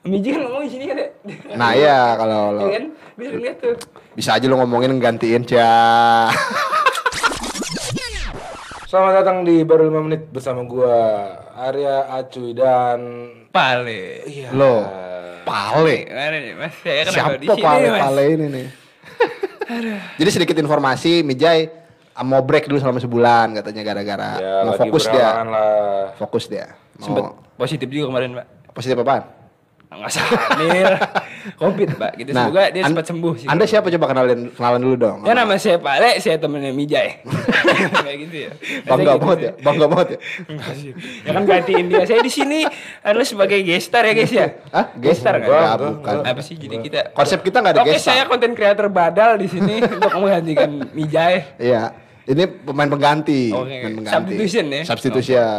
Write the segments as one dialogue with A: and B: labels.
A: Miji kan ngomong di sini kan ya.
B: Nah iya kalau lo
A: Ya kan? Bisa lihat tuh.
B: bisa aja lo ngomongin gantiin ya.
C: Selamat datang di baru 5 menit bersama gua Arya Acuy dan
A: Pale.
C: iya.
B: Lo pale.
A: Mana nih Mas? Saya kan
B: Siapa
A: di sini
B: pale
A: Mas.
B: pale ini nih? Jadi sedikit informasi, Mijay ah, mau break dulu selama sebulan katanya gara-gara
C: Ya,
B: mau fokus dia.
C: lah.
B: Fokus dia.
A: Sempet
B: Mau
A: positif juga kemarin, Pak.
B: positif apaan?
A: Enggak hamil. Covid, Pak. Gitu semoga dia cepat sembuh sih.
B: Anda siapa coba kenalin kenalan dulu dong.
A: Ya nama saya Pale, saya temennya Mijay. Kayak gitu ya.
B: Bangga
A: gitu
B: banget ya, bangga banget ya.
A: Enggak sih. Ya kan gantiin dia. Saya di sini adalah sebagai gestar ya guys ya.
B: Hah?
A: Gestar
B: Enggak,
A: kan?
B: bukan.
A: Apa sih jadi kita
B: Konsep kita nggak ada
A: Oke, saya konten creator badal di sini untuk menggantikan Mijay.
B: Iya. Ini pemain pengganti.
A: Oke,
B: pemain
A: substitution ya?
B: Substitution.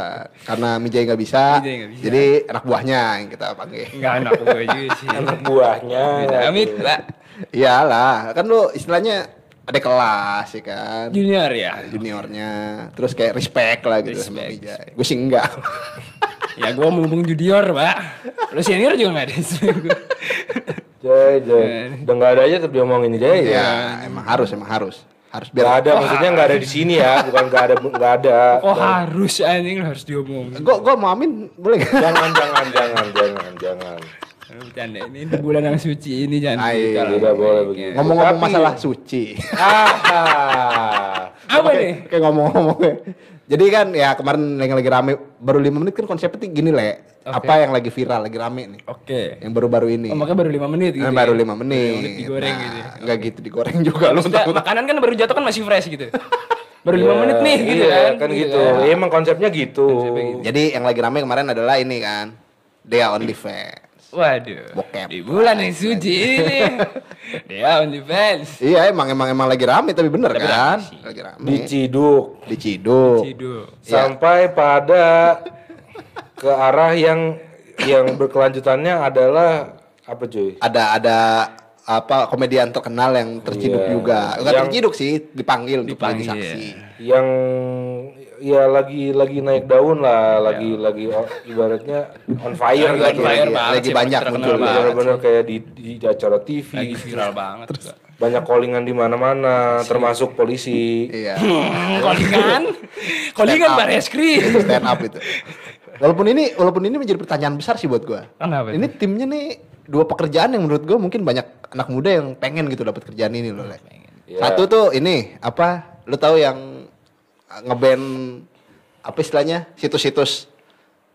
B: Karena Mijay nggak bisa,
A: Mijay bisa.
B: jadi anak buahnya yang kita panggil.
A: Enggak anak gue juga sih.
C: Anak buahnya.
A: Amit, Pak.
B: Iyalah, kan lu istilahnya ada kelas ya kan.
A: Junior ya.
B: Juniornya, terus kayak respect lah gitu sama
A: Respect.
B: Mijay. Gue sih enggak.
A: Ya gue mumpung junior, Pak. Lu senior juga enggak ada.
C: Jay, Jay. Udah nggak ada aja tetap diomongin Jay ya.
B: ya, emang harus, emang harus. Harus
C: Nggak
B: biar
C: ada, maksudnya nggak ada di sini ya, bukan nggak ada, nggak ada.
A: Oh harus anjing harus diomongin.
B: Gue gue mau amin boleh gak?
C: Jangan, jangan, jangan, jangan, jangan.
A: Bercanda ini di bulan yang suci ini jangan
B: Ay.
C: Tidak boleh begitu.
B: Ngomong-ngomong masalah suci.
C: Ah,
A: Apa nih?
B: Kayak ngomong-ngomongnya. Jadi kan ya kemarin yang lagi rame baru lima menit kan konsepnya tuh gini le. Apa yang lagi viral lagi rame nih?
A: Oke.
B: Yang baru-baru ini.
A: Oh, makanya baru 5 menit gitu.
B: Nah,
A: ya?
B: baru lima menit.
A: Lima menit digoreng
B: Nah,
A: gitu. ya.
B: Enggak gitu digoreng juga lu
A: makanan kan baru jatuh kan masih fresh gitu. Baru 5
C: iya,
A: menit nih gitu
C: iya,
A: kan.
C: kan gitu. Ya, emang konsepnya gitu.
B: Jadi yang lagi rame kemarin adalah ini kan. Dia only fans.
A: Waduh.
B: Bokep.
A: Di bulan yang suci ini. Dia on defense.
B: Iya emang emang emang lagi rame tapi bener
A: Tapi
B: kan? Lagi rame.
C: Diciduk
B: Diciduk.
A: Cidu.
C: sampai pada ke arah yang yang berkelanjutannya adalah apa cuy?
B: Ada ada apa komedian terkenal yang terciduk
C: Iya.
B: juga. Enggak
C: Yang-
B: terciduk sih, dipanggil untuk
A: Dipanggil,
B: menjadi saksi.
C: Yang ya lagi lagi naik daun lah, lagi lagi oh, ibaratnya on fire
A: Lagi
C: lagi,
A: on fire
B: lagi-
A: banget
B: lagi
A: sih,
B: banyak muncul.
A: banget.
C: bener-bener kayak di, di acara TV
A: Lagi viral banget. juga.
C: banyak callingan di mana-mana termasuk polisi
B: Iya.
A: Hmm, Kolingan. Kolingan
B: Stand up.
A: baris krim.
B: Stand up itu. Walaupun ini walaupun ini menjadi pertanyaan besar sih buat gua.
A: Kenapa?
B: Ini timnya nih dua pekerjaan yang menurut gua mungkin banyak anak muda yang pengen gitu dapat kerjaan ini loh. Le.
C: Iya.
B: Satu tuh ini apa? Lu tahu yang ngeband apa istilahnya? Situs-situs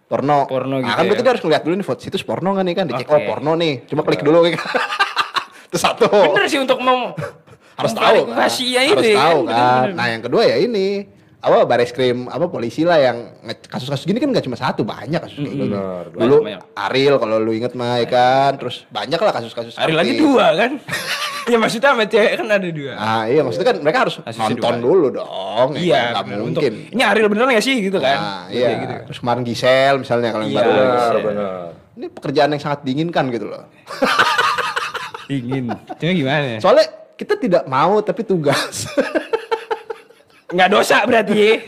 B: porno.
A: Porno
B: nah,
A: gitu
B: kan
A: ya.
B: berarti dia harus ngeliat dulu nih foto situs porno kan nih kan dicek
A: Oke.
B: oh porno nih. Cuma klik dulu kayak Itu satu.
A: Bener sih untuk mau
B: harus tahu kan.
A: ya
B: harus tahu
A: kan,
B: kan.
A: bener-bener.
B: Nah, yang kedua ya ini apa baris krim apa polisi lah yang kasus-kasus gini kan gak cuma satu banyak kasus kayak gini.
C: Benar,
B: Dulu
A: banyak.
B: Ariel kalau lu inget mah ya kan, terus banyak lah kasus-kasus.
A: Hari lagi dua kan? ya maksudnya sama cewek kan ada dua.
B: Ah iya maksudnya kan mereka harus
A: Kasusnya
B: nonton
A: dua.
B: dulu dong. ya
A: iya,
B: kan? nggak
A: bener.
B: mungkin.
A: Untuk, ini Ariel bener gak sih gitu kan?
B: Nah,
A: Kayak
B: iya.
A: gitu.
B: Terus kemarin Gisel misalnya kalau yang
A: Iya.
B: baru.
C: benar
A: Iya.
C: benar
B: Ini pekerjaan yang sangat diinginkan gitu loh.
A: Ingin. Cuma gimana?
B: Soalnya kita tidak mau tapi tugas.
A: Nggak dosa berarti.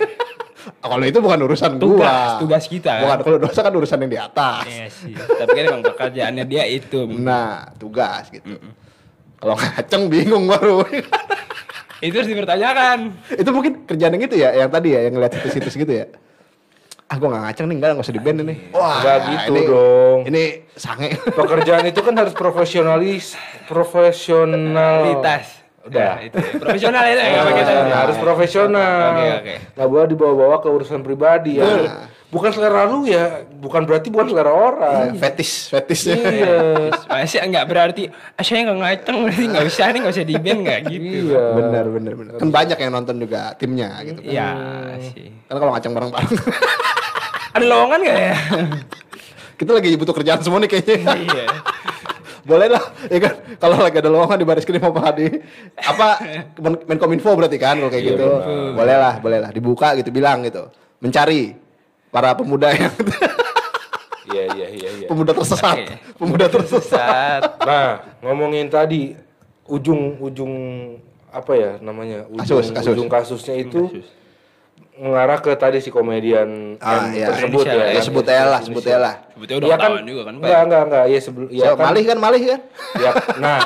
B: kalau itu bukan urusan
A: Tugas,
B: gua.
A: tugas kita.
B: Bukan kalau dosa kan urusan yang di atas.
A: Iya sih. Tapi kan emang pekerjaannya dia itu.
B: Nah, tugas gitu. Kalau ngaceng bingung baru.
A: Itu harus dipertanyakan.
B: itu mungkin kerjaan yang itu ya, yang tadi ya, yang ngeliat situs-situs gitu ya. Ah, gue gak ngaceng nih, enggak, gak usah di band ini. Wah,
C: Nggak gitu
B: ini,
C: dong.
B: Ini sange.
C: pekerjaan itu kan harus profesionalis profesional
A: Kualitas.
C: Udah.
A: Nah, itu. Profesional itu ya,
C: Nah, harus profesional.
A: Oke, oke.
C: Nggak boleh dibawa-bawa ke urusan pribadi ya. Bukan selera lu ya, bukan berarti bukan selera orang.
B: Fetis, fetisnya.
C: Iya.
A: Masih enggak berarti ah, saya enggak ngaceng berarti enggak usah nih enggak usah di band enggak gitu.
C: Iya.
B: Bener, bener, bener. Kan banyak yang nonton juga timnya gitu kan.
A: Iya sih.
B: Kan kalau ngaceng bareng-bareng.
A: Ada lowongan enggak ya?
B: Kita lagi butuh kerjaan semua nih kayaknya.
A: iya.
B: Boleh lah, ya kan? Kalau lagi ada lowongan di baris krim apa di apa Men- Menkominfo berarti kan kalau kayak
C: Iya,
B: gitu. Boleh lah, boleh lah dibuka gitu bilang gitu. Mencari para pemuda yang
C: Iya, iya, iya, iya.
B: pemuda tersesat,
A: Oke.
B: pemuda tersesat.
C: Nah, ngomongin tadi ujung-ujung apa ya namanya? Ujung,
B: Kasus, kasus.
C: Ujung kasusnya itu mengarah ke tadi si komedian
B: Ah,
C: M
B: iya.
C: tersebut ya.
A: ya,
B: Ya sebut aja lah, sebut aja lah.
A: Udah
C: Iya
A: ketahuan juga kan.
C: Enggak, enggak, enggak. Ya sebelum ya kan,
B: malih kan malih kan?
C: ya, nah,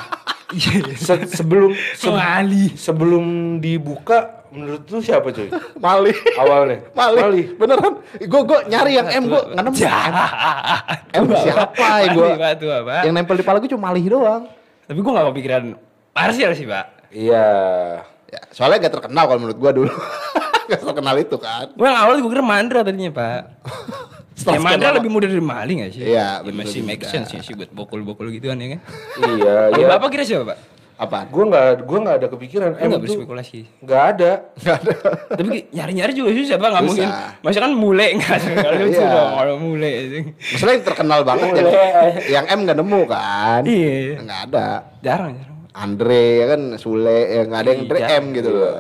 C: se- sebelum se- sebelum dibuka menurut lu siapa cuy?
B: malih.
C: Awalnya.
B: malih. Beneran. Gue gue nyari yang M gue nggak nemu. M siapa ya gue?
A: Mali.
B: Yang nempel di kepala gue cuma malih doang.
A: Tapi gue gak kepikiran Martial sih, Pak.
C: Iya.
B: Ya, soalnya gak terkenal kalau menurut gue dulu. gak terkenal itu kan.
A: Gue yang awal gue kira Mandra tadinya, Pak. Ya Mandra lebih muda dari Mali gak sih?
B: Iya,
A: Ya, masih make sense ya sih buat bokul-bokul gitu kan ya kan?
C: Iya, iya.
A: Bapak kira siapa, Pak?
B: Apaan?
C: Gue nggak, gue nggak ada kepikiran.
A: Gue
C: M
A: gak
C: tuh
A: berspekulasi.
C: nggak ada.
B: Gak ada.
A: Tapi nyari-nyari juga susah, Pak. Gak
B: Susah.
A: mungkin. Masa kan mule nggak Kalau itu
B: Iya.
A: dong, kalau mule. itu.
B: Masalah yang terkenal banget yang, yang M gak nemu kan?
A: Iya.
B: Nggak ada.
A: Jarang, jarang.
B: Andre ya kan Sule ya nggak ada yang Andre
A: Iya,
B: M gitu loh.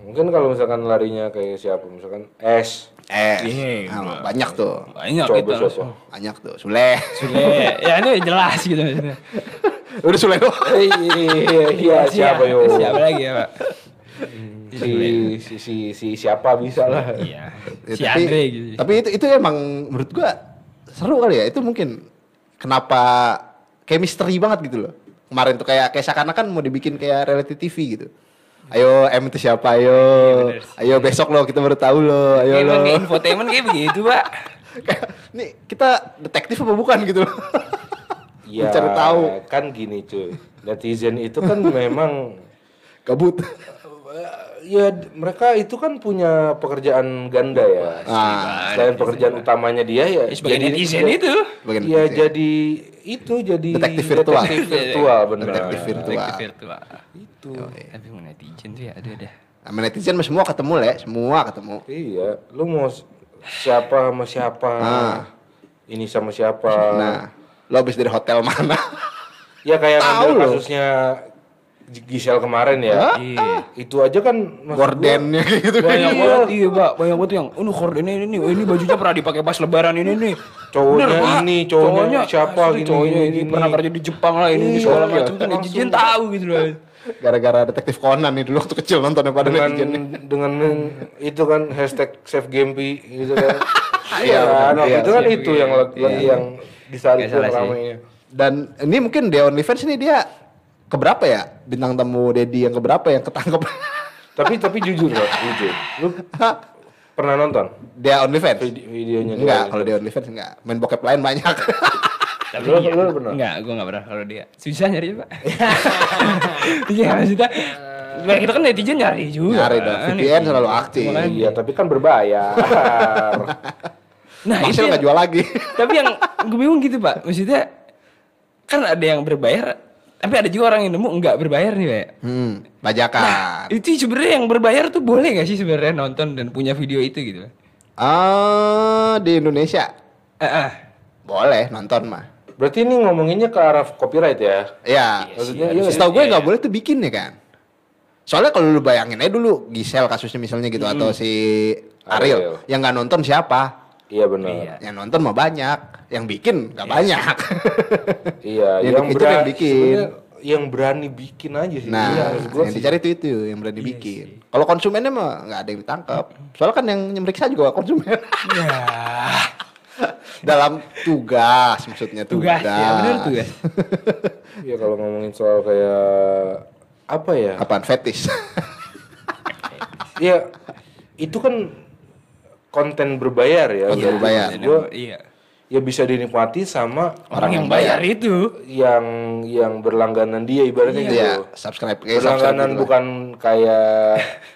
C: Mungkin kalau misalkan larinya kayak siapa, misalkan S.
B: Eh, banyak tuh.
A: Banyak
C: Coba siapa?
B: Banyak tuh. Sule.
A: Sule. ya ini jelas gitu maksudnya.
B: Udah doang.
C: iya, iya, siapa yo?
A: Siapa lagi ya, Pak?
C: Si, si, si, si siapa bisa lah.
A: Iya.
B: Ya,
A: Si
B: tapi,
A: Andre gitu.
B: Tapi itu itu emang menurut gua seru kali ya. Itu mungkin kenapa kayak misteri banget gitu loh. Kemarin tuh kayak kayak seakan-akan mau dibikin kayak reality TV gitu. Ayo M itu siapa ayo.
A: sih.
B: ayo besok lo kita baru tahu lo. Ayo lo.
A: kayak infotainment kayak begitu, Pak.
B: Nih kita detektif apa bukan gitu loh.
C: Ya,
B: Mencari tahu.
C: kan gini cuy. Netizen itu kan memang
B: Kabut.
C: ya d- mereka itu kan punya pekerjaan ganda ya.
B: Ah,
C: Selain pekerjaan utamanya dia ya.
A: Ya, sebagai
C: jadi-
A: netizen
C: ya-
A: itu.
C: Ya
B: netizen.
C: jadi itu jadi
B: Detektif virtual.
C: detektif virtual benar.
B: Detektif virtual.
A: Detektif virtual. Itu. Tapi mau netizen tuh ya, aduh dah.
B: Sama netizen mah semua ketemu lah ya. Semua ketemu.
C: Iya, lu mau siapa sama siapa?
B: Ah.
C: Ini sama siapa?
B: Nah, lo habis dari hotel mana?
C: ya kayak ngambil
B: loh.
C: kasusnya G- Gisel kemarin ya.
A: Iya.
C: Itu aja kan
B: Gordennya kayak gitu.
A: Banyak
C: Iya.
A: banget iya, Pak. Banyak banget yang, "Oh, kordennya ini nih. Oh, ini bajunya pernah dipakai pas lebaran ini nih."
C: Cowoknya
A: Bener,
C: ini, cowoknya siapa,
A: asli,
C: gini,
A: cowoknya ini
C: gini.
A: pernah kerja di Jepang lah ini, ini
C: Iya,
A: segala
C: iya.
A: macam kan netizen
C: Langsung.
A: tahu gitu loh.
B: Gara-gara detektif Conan nih dulu waktu kecil nontonnya pada
C: dengan
B: netizen nih.
C: dengan itu kan hashtag save Gempi gitu kan.
B: Iya,
C: kan?
B: benar.
C: Waktu
B: Iya,
C: itu kan itu yang lagi yang di saat itu ramainya.
B: Dan ini mungkin di OnlyFans ini dia keberapa ya bintang tamu Dedi yang keberapa yang ketangkep
C: Tapi tapi jujur loh, jujur. Lu pernah nonton
B: dia OnlyFans?
C: vide- videonya?
B: Enggak, kalau di OnlyFans enggak. Main bokep lain banyak.
A: Tapi
C: Lu-
A: iya.
C: lu pernah?
A: Enggak, gua enggak pernah kalau dia. Susah nyari, Pak. Iya, maksudnya Nah, kita kan netizen nyari juga.
B: Nyari dong,
A: kan,
B: VPN
A: netizen.
B: selalu aktif.
C: Iya, tapi kan berbayar.
A: Nah, yang-
B: nggak jual lagi.
A: tapi yang gue bingung gitu pak maksudnya kan ada yang berbayar tapi ada juga orang yang nemu nggak berbayar nih pak
B: Hmm, bajakan.
A: itu sebenarnya yang berbayar tuh boleh nggak sih sebenarnya nonton dan punya video itu gitu
B: Ah, di Indonesia
A: ah ah.
B: boleh nonton mah.
C: Berarti ini ngomonginnya ke arah copyright ya?
B: Iya.
C: Maksudnya
A: sih,
C: iya,
B: Setahu gue
A: Iya.
B: nggak boleh tuh bikin ya kan. Soalnya kalau lu bayangin aja dulu Gisel kasusnya misalnya gitu atau si Ariel,
C: Ariel.
B: yang nggak nonton siapa?
C: Iya benar.
A: Iya.
B: Yang nonton mah banyak, yang bikin nggak banyak.
C: Iya,
B: Yang
C: yang,
B: itu
C: berani
B: yang bikin.
C: yang berani bikin aja sih. Iya,
B: Nah,
C: gua
B: yang
C: sih.
B: dicari itu itu yang berani bikin. Kalau konsumennya mah nggak ada yang ditangkap. Soalnya kan yang nyemriksa juga konsumen.
A: ya
B: Dalam tugas maksudnya tugas.
A: tugas ya benar tugas
C: Iya kalau ngomongin soal kayak apa ya?
B: Apaan fetis?
C: Iya, itu kan konten berbayar ya.
B: Konten
C: Jadi
B: berbayar.
C: gua,
A: iya
C: ya bisa dinikmati sama
A: orang yang bayar itu
C: yang yang berlangganan dia ibaratnya gitu.
B: Iya, subscribe kayak subscribe
C: berlangganan
B: gitu lah.
C: bukan kayak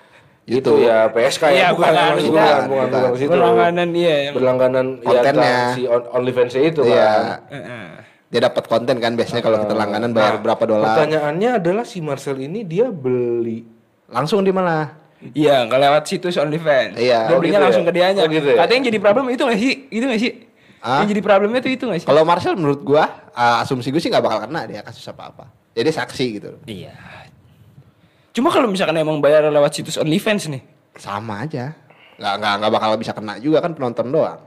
C: itu
B: YouTube.
C: ya PSK ya,
A: Iya,
C: bukan,
A: bukan,
C: bukan,
A: bukan,
C: bukan, bukan,
B: bukan.
C: bukan
A: berlangganan iya yang
C: Berlangganan ya
B: Kontennya.
C: tentang si on- OnlyFans itu
B: Iya.
C: kan.
A: Eh, eh.
B: Dia dapat konten kan biasanya kalau kita langganan bayar
C: Nah,
B: berapa dolar.
C: Pertanyaannya adalah si Marcel ini dia beli
B: Langsung di mana?
A: Iya, nggak lewat situs OnlyFans.
B: Iya.
A: Dia
C: Oh,
A: belinya
C: gitu
A: langsung
C: ya?
A: ke dianya.
C: Oh, gitu ya?
A: Katanya yang jadi problem itu nggak sih? Itu nggak sih?
B: Hah?
A: Yang jadi problemnya tuh itu nggak sih?
B: Kalau Marcel menurut gua uh, asumsi gue sih nggak bakal kena dia kasus apa-apa. Jadi saksi gitu.
A: Iya. Cuma kalau misalkan emang bayar lewat situs OnlyFans nih.
B: Sama aja. Nggak nggak nggak bakal bisa kena juga kan penonton doang.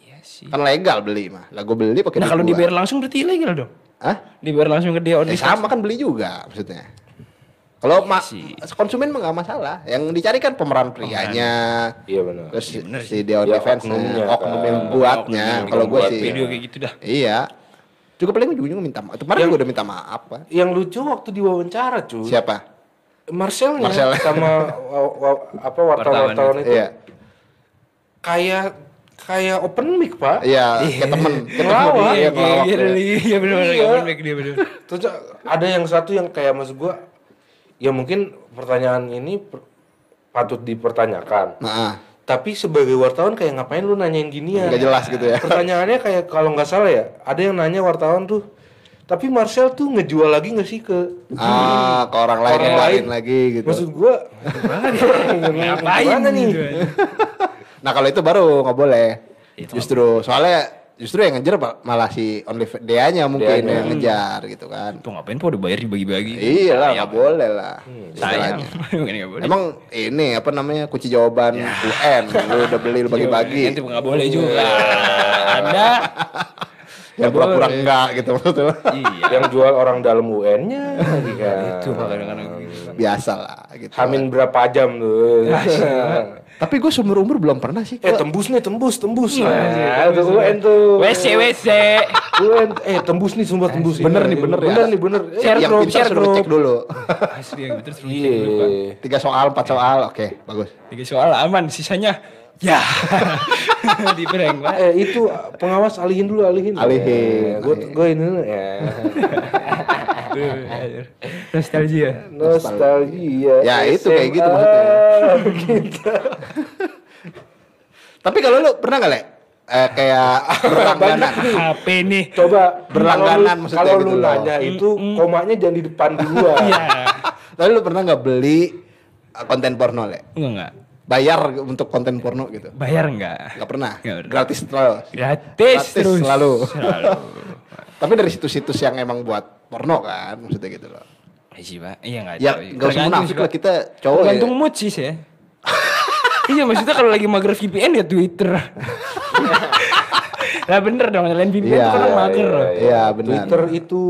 A: Iya sih.
B: Kan legal beli mah. Lah gua beli pakai
A: Nah kalau
B: gua.
A: dibayar langsung berarti ilegal dong.
B: Hah?
A: Dibayar langsung ke dia
B: Eh,
A: OnlyFans.
B: sama kan beli juga maksudnya. Kalau ma-
A: sih.
B: konsumen mah nggak masalah. Yang dicari kan pemeran prianya.
C: Iya benar.
B: Terus si Dewan
C: Ya,
B: Defense
C: oknumnya
B: oknum
C: kan.
B: yang buatnya.
A: Oknum
B: Kalau gue
A: buat
B: sih
A: video kayak gitu dah.
B: Iya. Juga paling ujung-ujung minta maaf. Kemarin
C: Yang-
B: gue udah minta maaf kan.
C: Yang lucu waktu diwawancara cuy.
B: Siapa?
C: Marcelnya
B: Marcel.
C: sama wa- wa- apa wartawan-wartawan itu
B: Iya.
C: kayak kayak open mic pak.
B: Iya, kayak temen, kayak
C: Ngelawak.
B: temen dia
A: Iya, iya,
B: ya.
A: iya, iya
C: Iya.
A: open mic dia benar.
C: Terus ada yang satu yang kayak maksud gua ya mungkin pertanyaan ini per- patut dipertanyakan.
B: Nah,
C: Tapi sebagai wartawan kayak ngapain lu nanyain ginian?
B: nggak jelas gitu ya.
C: Pertanyaannya kayak kalau nggak salah ya, ada yang nanya wartawan tuh, tapi Marcel tuh ngejual lagi nggak sih ke
B: Ah, ke orang lain
C: Orang
B: yang lain lagi gitu.
C: Maksud gua
A: Ngapain
C: nih?
B: Nah kalau itu baru nggak boleh. Justru soalnya justru yang ngejar malah si only dia-nya mungkin
C: Dia-nya.
B: yang ngejar gitu kan.
A: Tuh ngapain po udah bayar dibagi-bagi?
B: Iya lah nggak boleh lah.
A: Sayang. Bukan nggak boleh.
B: Emang ini apa namanya kunci jawaban UN lu udah beli lu bagi-bagi.
A: Nanti nggak boleh juga. Anda
B: Yang pura-pura enggak gitu maksudnya.
A: iya.
C: yang jual orang dalam UN-nya lagi kan.
A: Itu kadang-kadang gitu.
B: Biasa lah gitu.
C: Hamin berapa jam tuh?
B: Tapi gue seumur umur belum pernah sih.
C: eh tembus nih tembus tembus.
A: Iya,
C: Nah, itu UN tuh.
A: WC WC.
C: UN eh tembus nih sumpah tembus.
B: Bener nih, bener ya.
C: Bener nih bener. Eh,
A: Share group,
B: pintar
A: share
B: suruh
A: group.
B: cek dulu.
A: Asli yang terus dulu.
C: Iya.
B: Tiga soal, empat soal, oke bagus.
A: Tiga soal aman, sisanya ya di prank.
C: Eh itu pengawas alihin dulu alihin.
B: Alihin,
C: Gue
B: alihin.
C: gue ini dulu ya.
A: Nostalgia.
C: Nostalgia.
B: Ya, itu kayak gitu
C: SMA,
B: maksudnya.
C: gitu.
B: Tapi kalau lu pernah nggak le? Eh, kayak berlangganan.
A: HP nih.
C: Coba
B: Berlangganan
C: kalau lu-
B: maksudnya
C: Kalau
B: gitu
C: lu
B: loh.
C: nanya itu komanya jangan di depan duluan.
A: Iya.
B: Tapi lu pernah nggak beli uh, konten porno le?
A: Enggak enggak.
B: Bayar untuk konten porno gitu?
A: Bayar enggak?
B: Nggak pernah.
A: Nggak pernah.
B: Gratis terus.
A: Gratis,
B: Gratis
A: terus.
B: selalu.
A: Selalu.
B: Tapi dari situs-situs yang emang buat porno kan, maksudnya gitu loh.
A: Iya sih pak. Iya nggak
B: Ya nggak usah munafik lah kita cowok ya.
A: Tergantung mood sih saya. iya maksudnya kalau lagi mager VPN ya Twitter. Lah bener dong, lain VPN
B: Iya,
A: tuh kan mager.
C: iya,
B: Iya benar.
C: Twitter itu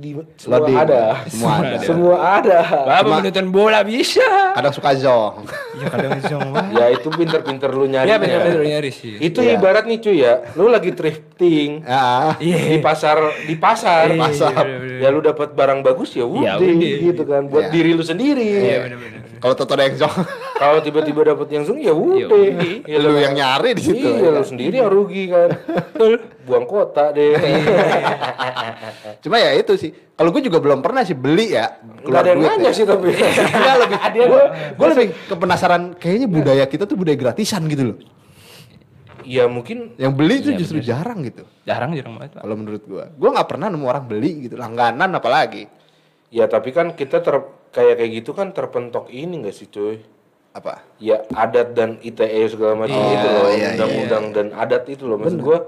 C: di semua
B: Loading.
C: ada.
B: Semua ada.
C: Semua ada.
A: Bapak menonton bola bisa.
B: Kadang suka zong.
A: Iya kadang ngomong.
C: ya itu pinter-pinter lu nyari.
A: Iya bener-bener nyari sih.
C: Itu
B: Iya.
C: ibarat nih cuy ya, lu lagi thrifting
B: Ya.
A: Iya.
C: di pasar di pasar,
A: Iya,
B: pasar.
A: bener-bener.
C: ya lu dapat barang bagus ya
A: Ya
C: udah gitu kan buat
B: Iya.
C: diri lu sendiri.
A: Iya bener-bener.
B: Kalau Toto ada yang zong,
C: Kalau tiba-tiba dapat yang zoom ya udah.
A: udah.
C: Ya
B: lu yang nyari di situ.
C: Iya, lu sendiri yang rugi kan. Buang kota deh.
B: Cuma ya itu sih. Kalau gue juga belum pernah sih beli ya.
C: Enggak ada yang
B: duit
C: nanya
B: ya.
C: sih tapi.
B: Enggak lebih. Gue gue lebih ke penasaran. Kayaknya budaya kita tuh budaya gratisan gitu loh.
C: Ya mungkin
B: Yang beli itu
A: Iya,
B: justru jarang gitu.
A: Jarang jarang banget.
B: Kalau menurut gue, gue nggak pernah nemu orang beli gitu. Langganan apalagi.
C: ya tapi kan kita ter kayak kayak gitu kan terpentok ini enggak sih cuy?
B: Apa?
C: Ya adat dan ITE segala macam
B: Iya,
C: itu loh,
B: iya,
C: undang-undang dan adat itu loh. Maksud gua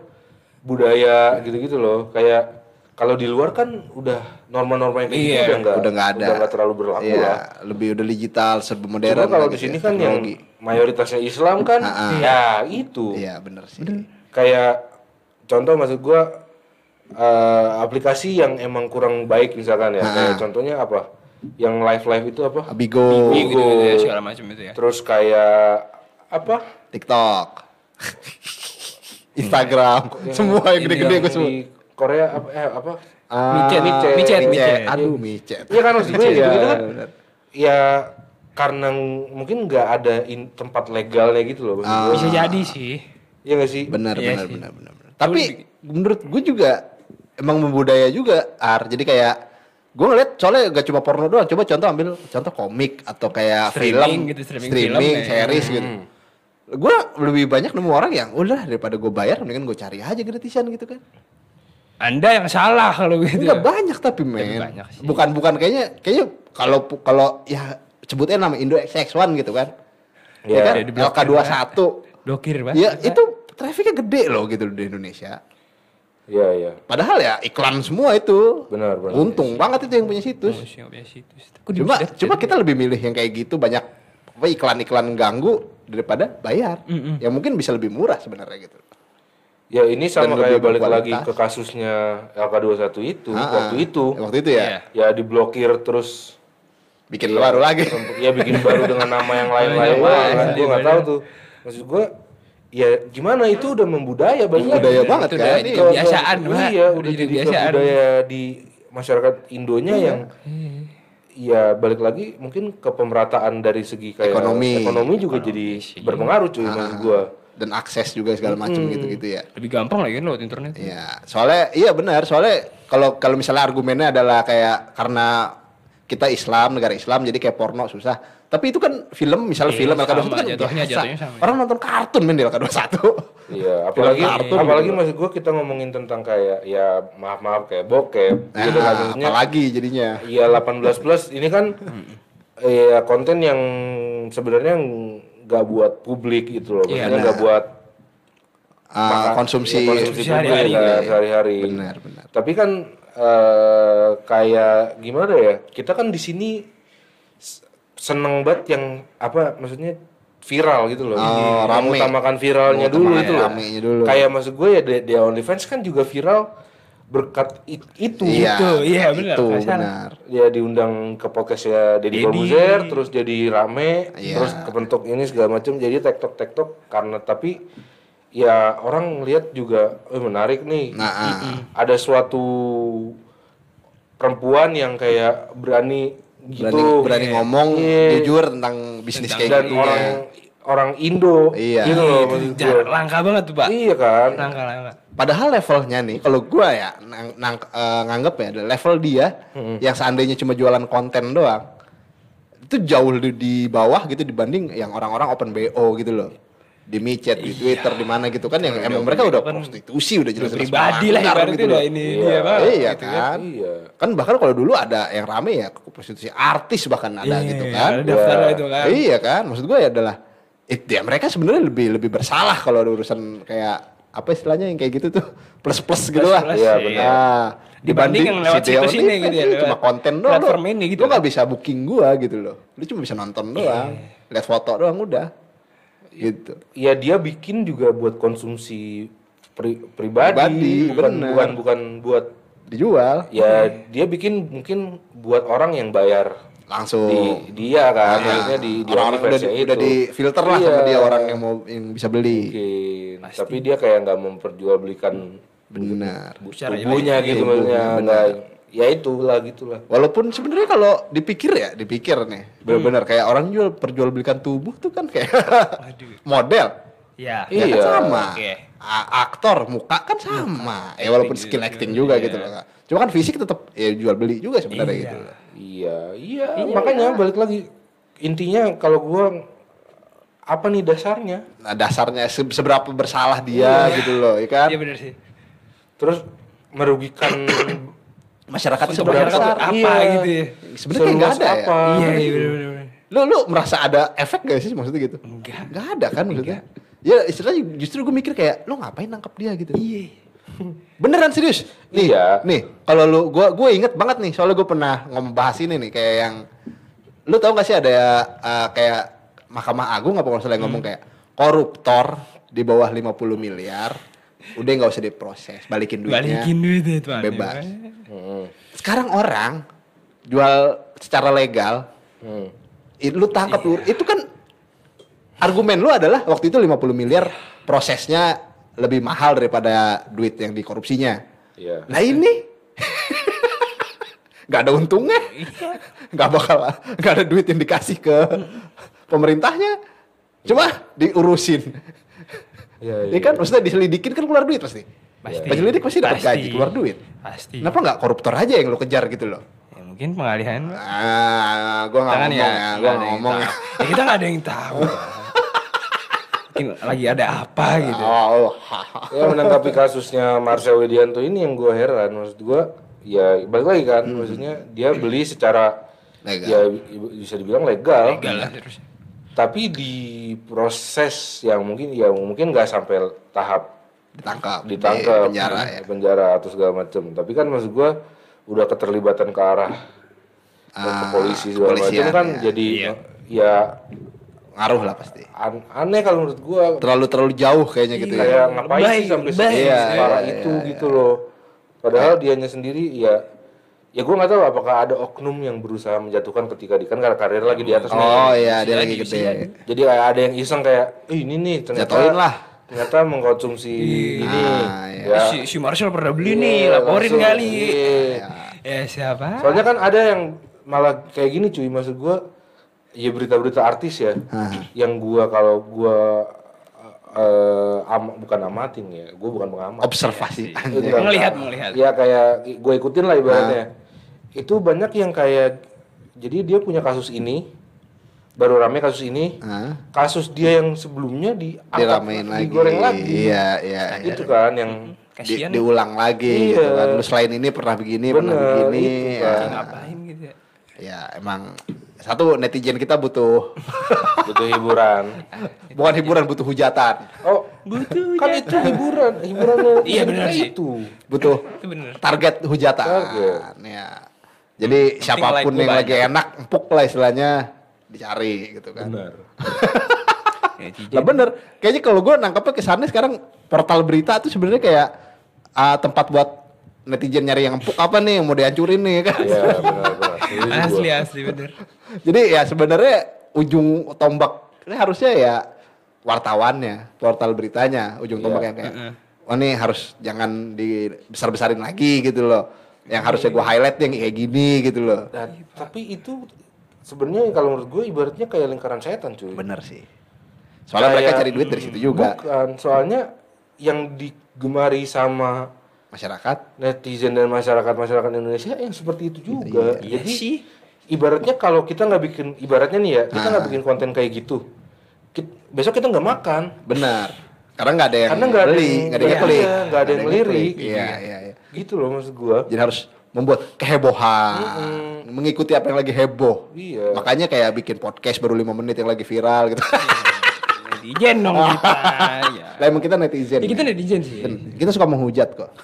C: budaya gitu-gitu loh. Kayak kalau di luar kan udah norma-norma yang kayak gitu
A: Iya,
C: udah enggak
B: udah nggak ada.
C: udah nggak terlalu berlaku
B: Iya,
C: lah.
B: lebih udah digital, serba modern.
C: Cuma kalau
B: lah
C: di
B: gitu
C: sini
B: ya,
C: kan yang mayoritasnya Islam kan,
B: ah.
C: ya itu.
B: Iya bener sih.
C: Kayak contoh maksud gua eh, aplikasi yang emang kurang baik misalkan ya.
B: Ah,
C: Kayak contohnya apa? Yang live live itu apa?
B: Abigo,
A: Iya gitu, gitu ya, segala macam itu ya.
C: Terus kayak apa?
B: TikTok, Instagram, semua yang gede-gede gue semua.
C: Di Korea apa eh apa?
B: Ah,
A: Micet,
C: micet,
A: micet, micet.
B: Aduh, micet.
C: Iya kan maksud gue
B: Micet,
C: gitu, gitu kan.
B: bener.
C: Ya karena mungkin nggak ada in- tempat legalnya gitu loh
B: Ah.
A: Bisa jadi sih.
C: Iya nggak sih?
B: Benar,
A: Iya
B: benar,
A: sih.
B: benar, benar, benar. Tapi menurut gue juga emang membudaya juga, Ar. Jadi kayak gue ngeliat soalnya gak cuma porno doang. Coba contoh ambil contoh komik atau kayak
A: Streaming
B: film,
A: gitu, streaming
B: streaming,
A: film ya.
B: series gitu. Gue lebih banyak nemu orang yang udah daripada gue bayar, mendingan gue cari aja gratisan gitu kan.
A: Anda yang salah kalau gitu.
B: Enggak banyak tapi men.
A: banyak sih.
B: Bukan bukan kayaknya kayaknya kalau kalau ya sebutnya nama Indo XX1 gitu kan.
C: Iya,
B: Ya, kan?
A: di blokir,
B: LK21.
A: Blokir pak.
B: Ya itu trafiknya gede loh gitu di Indonesia.
C: Iya iya.
B: Padahal ya iklan semua itu.
C: Benar, benar.
B: Untung banget itu yang punya situs.
A: Oh, situs.
B: Cuma cuma kita lebih milih yang kayak gitu banyak apa iklan-iklan ganggu daripada bayar.
A: Mm-mm.
B: Yang mungkin bisa lebih murah sebenarnya gitu.
C: Ya ini sama
B: Dan
C: kayak balik lagi ke kasusnya LK21 itu
B: Ah,
C: waktu
B: ah.
C: itu.
B: Waktu itu ya.
A: Iya.
C: Ya diblokir terus
B: Bikin baru lagi.
C: ya bikin baru dengan nama yang lain-lain kan gue
A: iya,
C: nggak tahu tuh maksud gue ya gimana itu udah membudaya lagi.
B: Budaya banget
A: Itu
B: kan.
A: udah
B: Iya.
A: kebiasaan,
C: Iya, iya
A: Udah
C: udah
A: jadi kebiasaan.
C: budaya di masyarakat Indonya
B: Iya.
C: yang ya balik lagi mungkin ke pemerataan dari segi kayak
B: Ekonomi.
C: ekonomi juga jadi berpengaruh cuy maksud gue
B: Dan akses juga segala macam gitu-gitu ya.
A: Lebih gampang lagi kan lewat internet.
B: Iya, soalnya iya benar, soalnya kalau kalau misalnya argumennya adalah kayak karena kita Islam, negara Islam jadi kayak porno susah. Tapi itu kan film, misalnya
A: Iya,
B: film LK21
A: sama,
B: kan
A: jatuhnya-
B: biasa.
A: jatuhnya sama.
B: Orang nonton kartun men di LK21.
C: Iya, apalagi
B: kartun
C: apalagi
B: gitu.
C: maksud gue kita ngomongin tentang kayak ya maaf maaf kayak bokep gitu kan
B: Nah,
C: maksudnya.
B: apalagi jadinya.
C: Iya 18 plus ini kan ya konten yang sebenarnya nggak buat publik gitu loh,
A: Iya,
C: maksudnya nggak buat
B: Ah,
C: makan-
B: konsumsi,
C: ya, konsumsi
A: sehari-hari gitu
C: ya,
A: ya.
C: sehari-hari.
B: Benar, benar.
C: Tapi kan eh, kayak gimana ya? Kita kan di sini seneng banget yang apa maksudnya viral gitu loh.
B: Oh, rame.
C: Mengutamakan viralnya dulu itu loh.
B: ramenya dulu.
C: Kayak maksud gue ya di, di OnlyFans kan juga viral berkat it- itu.
B: Iya,
A: Itu, iya, benar,
B: Itu benar.
C: dia diundang ke podcastnya Deddy
A: Deddy.
C: Corbuzier terus jadi rame
B: Iya.
C: terus kebentuk ini segala macam jadi tektok tektok karena tapi ya orang lihat juga eh, menarik nih
B: Nah, ah.
C: ada suatu perempuan yang kayak berani
B: berani
C: gitu
B: berani ngomong
C: Iya.
B: jujur tentang bisnis
A: Tentang-
B: kayak gitu
C: orang orang Indo
B: Iya.
C: gitu loh
A: Jar-
C: gue.
A: langka banget tuh, Pak.
C: iya kan
A: Langka, langka.
B: Padahal levelnya nih, kalau gua ya nang, nang- eh, nganggep ya, ada level dia yang seandainya cuma jualan konten doang, itu jauh di, di bawah gitu dibanding yang orang-orang open BO gitu loh, di micet, di Twitter, di mana gitu kan, yang emang mereka udah prostitusi udah jelas
A: Pribadi lah ibaratnya udah ini dia banget.
B: Iya
A: gitu
B: kan,
C: Iya.
B: kan bahkan kalau dulu ada yang rame ya prostitusi artis bahkan ada
A: Iya,
B: gitu
A: iya,
B: kan,
A: ada daftar itu kan.
B: Iya kan, maksud gue ya adalah it, ya mereka sebenarnya lebih lebih bersalah kalau ada urusan kayak apa istilahnya yang kayak gitu tuh plus plus gitu lah. Iya
A: iya.
B: benar. Nah,
A: Dibanding yang lewat
B: si Deon
A: situs ini gitu ya,
B: cuma konten doang.
A: platform ini gitu kan.
B: gak bisa booking gua gitu loh. Lu cuma bisa nonton doang, lihat foto doang udah. Gitu.
C: ya dia bikin juga buat konsumsi pri- pribadi,
B: Pribadi,
C: bukan
B: bener.
C: bukan bukan buat
B: Dijual
C: ya dia bikin mungkin buat orang yang bayar
B: langsung.
C: di dia kan
B: Nah,
C: maksudnya di di
B: orang-orang udah,
C: OnlyFans-nya
B: di, udah
C: itu.
B: di filter lah
C: Iya,
B: sama dia orang yang mau yang bisa beli.
C: mungkin tapi dia kayak nggak memperjualbelikan
B: Benar.
C: Tubuhnya gitu maksudnya
B: benar.
C: nggak ya itulah gitulah
B: Walaupun sebenarnya kalau dipikir ya, dipikir nih, benar-benar kayak orang jual perjualbelikan tubuh tuh kan kayak model.
A: Iya.
B: Ya kan
C: Iya.
B: sama.
A: Oke.
B: A- aktor muka kan sama. Ya walaupun
A: Acting
B: skill
A: juga.
B: acting juga
A: Iya.
B: gitu loh. Kak. Cuma kan fisik tetap ya jual beli juga sebenarnya
A: Iya.
B: gitu. loh.
C: iya iya makanya balik lagi intinya kalau gua apa nih dasarnya
B: Nah, dasarnya se- seberapa bersalah dia gitu loh, ya kan?
A: Iya benar sih.
C: terus merugikan
B: Masyarakat seberapa
A: masyarakat
B: besar?
A: apa
C: Iya.
A: gitu ya.
B: Sebenarnya kayak nggak ada ya.
C: apa
A: Iya, iya benar benar. benar.
B: Lu lu merasa ada efek gak sih maksudnya gitu?
A: Enggak.
B: Nggak ada kan maksudnya? Ya istilahnya justru gue mikir kayak lu ngapain nangkep dia gitu?
A: Iya.
B: Beneran serius? Nih,
C: Iya.
B: nih kalau lu gua gue inget banget nih soalnya gue pernah ngomong bahas ini nih kayak yang lu tau gak sih ada uh, kayak Mahkamah Agung apa masalah yang ngomong kayak koruptor di bawah 50 miliar udah nggak usah diproses balikin duitnya
A: Balikin duit itu aneh
B: bebas.
A: banget.
C: Hmm,
B: sekarang orang jual secara legal
C: hmm.
B: lu tangkap lu itu kan argumen lu adalah waktu itu 50 miliar prosesnya lebih mahal daripada duit yang dikorupsinya
C: Iya.
B: Nah ini nggak ada untungnya, nggak bakal nggak ada duit yang dikasih ke pemerintahnya, cuma diurusin.
C: Iya,
B: Ini kan maksudnya diselidikin kan keluar duit pasti.
A: Pasti.
B: Penyelidik pasti dapat gaji keluar duit.
A: Pasti.
B: Kenapa nggak koruptor aja yang lu kejar gitu loh?
A: Ya, mungkin pengalihan.
B: Ah, gua nggak
A: Jangan
B: ngomong ya,
A: nggak
B: gua ngomong ya.
A: Ya, kita nggak ada yang tahu. Mungkin lagi ada apa gitu.
B: Oh,
C: ya menanggapi kasusnya Marcel Widianto ini yang gue heran maksud gue ya balik lagi kan maksudnya dia beli secara
B: Legal.
C: ya bisa dibilang legal,
A: Legal lah terus.
C: Tapi di proses yang mungkin ya mungkin nggak sampai tahap
B: ditangkap,
C: ditangkap
B: di penjara ya.
C: penjara atau segala macam tapi kan maksud gue udah keterlibatan ke arah ke
B: Ah,
C: polisi segala macam kan
B: ya.
C: jadi
A: Iya.
C: ya
B: Ngaruh lah pasti.
C: an- aneh kalau menurut gue
B: Terlalu terlalu jauh kayaknya gitu ya.
C: kayak ngapain
A: Lebay,
C: sih sampai segitu
B: Iya, iya,
C: itu
B: iya,
C: gitu loh padahal dianya sendiri ya ya gue nggak tahu apakah ada oknum yang berusaha menjatuhkan ketika di kan karena karir lagi di atas nih.
B: Oh iya, dia lagi gede.
C: Jadi kayak ada yang iseng kayak, "Eh, ini nih ternyata
B: Jatuhin lah.
C: ternyata mengkonsumsi ini."
B: Ah, iya.
C: Ya.
A: Si, si Marshall pernah beli
C: Iya,
A: nih, laporin
C: langsung.
A: kali.
C: Iya.
A: Ya siapa?
C: Soalnya kan ada yang malah kayak gini cuy, maksud gua ya berita-berita artis ya.
B: Hah.
C: Yang gua kalau gua eh am- bukan amatin ya, gua bukan pengamat.
B: Observasi.
C: Enggak,
A: Iya, Ngelihat,
C: enggak.
A: ngelihat.
C: Ya kayak gue ikutin lah ibaratnya. Itu banyak yang kayak jadi dia punya kasus ini baru rame kasus ini.
B: Hah?
C: Kasus dia yang sebelumnya di
B: Diramein lagi.
C: digoreng lagi.
B: Iya, iya. iya.
C: Itu kan yang
B: Di-
A: Kasihan
B: diulang lagi
C: Iya.
B: gitu kan. Lu selain ini pernah begini, pernah
C: Bener,
B: begini.
C: itu
B: ya.
C: kan.
A: ngapain gitu ya?
B: Ya, emang satu netizen kita butuh
C: butuh hiburan.
B: bukan hiburan, butuh hujatan.
C: Oh,
A: Butuh
C: kan itu hiburan, hiburannya
A: Iya, sih.
C: itu.
B: Butuh
A: Itu bener.
B: target hujatan.
C: Target.
B: Ya. Jadi siapa pun
A: like
B: yang lagi enak, empuk lah istilahnya dicari gitu kan.
C: Benar.
B: Lah bener, kayaknya kalau gue nangkapnya kesannya sekarang portal berita tuh sebenarnya kayak ah, tempat buat netizen nyari yang empuk apa nih yang mau dihancurin nih kan.
C: Iya, benar
A: Asli asli bener.
B: Jadi ya sebenarnya ujung tombak ini harusnya ya wartawannya, portal beritanya, ujung tombak yang kayak
A: Heeh.
B: oh nih harus jangan dibesar-besarin lagi gitu loh. Yang harusnya gue highlight yang kayak gini gitu loh.
C: Nah, tapi itu sebenarnya kalau menurut gue ibaratnya kayak lingkaran setan cuy.
B: Bener sih. Soalnya mereka
C: Kayak-
B: cari duit dari situ juga.
C: Bukan, soalnya yang digemari sama
B: Masyarakat.
C: netizen dan masyarakat masyarakat Indonesia yang seperti itu juga.
A: Iya
C: Jadi
A: sih.
C: ibaratnya kalau kita nggak bikin ibaratnya nih ya kita nggak
B: Ah.
C: bikin konten kayak gitu, kit- besok kita nggak makan.
B: Benar. Karena nggak ada yang
C: Karena nggak ada
B: beli,
C: yang-
B: nggak ada yang
C: iya,
B: klik,
C: nggak ada yang ngelirik.
B: Iya, iya, iya.
C: Gitu loh maksud gua.
B: Jadi harus membuat kehebohan, mengikuti apa yang lagi heboh.
C: Iya.
B: Makanya kayak bikin podcast baru lima menit yang lagi viral gitu.
A: Netizen dong kita. ya.
B: Lah emang kita netizen.
A: Ya, kita netizen sih.
B: Kita suka menghujat kok.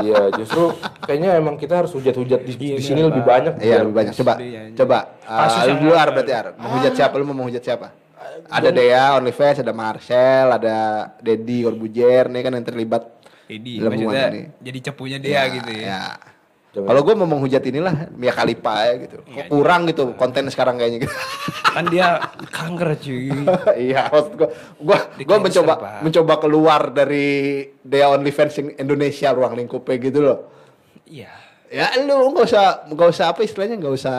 C: Iya, justru kayaknya emang kita harus hujat-hujat di,
A: Iya,
C: di sini lebih banyak.
B: Iya lebih banyak. Coba,
A: Iya, iya.
B: coba. Uh, lu? Ar berarti Ar. Menghujat siapa? Lu mau menghujat siapa? Ada Dea, OnlyFans, ada Marcel, ada Dedi, Corbuzier, nih kan yang terlibat Hubungan
A: maksudnya
B: ini.
A: jadi cepunya dia gitu ya.
B: Ya. Kalau gue mau menghujat inilah Mia Khalifa ya gitu. Kok kurang gitu konten sekarang kayaknya gitu.
A: Kan dia kanker cuy.
B: iya, maksud gue, gue, gue mencoba,
A: Pak.
B: mencoba keluar dari Dea OnlyFans yang Indonesia ruang lingkupnya gitu loh.
A: Iya.
B: Ya lu nggak usah, nggak usah apa istilahnya nggak usah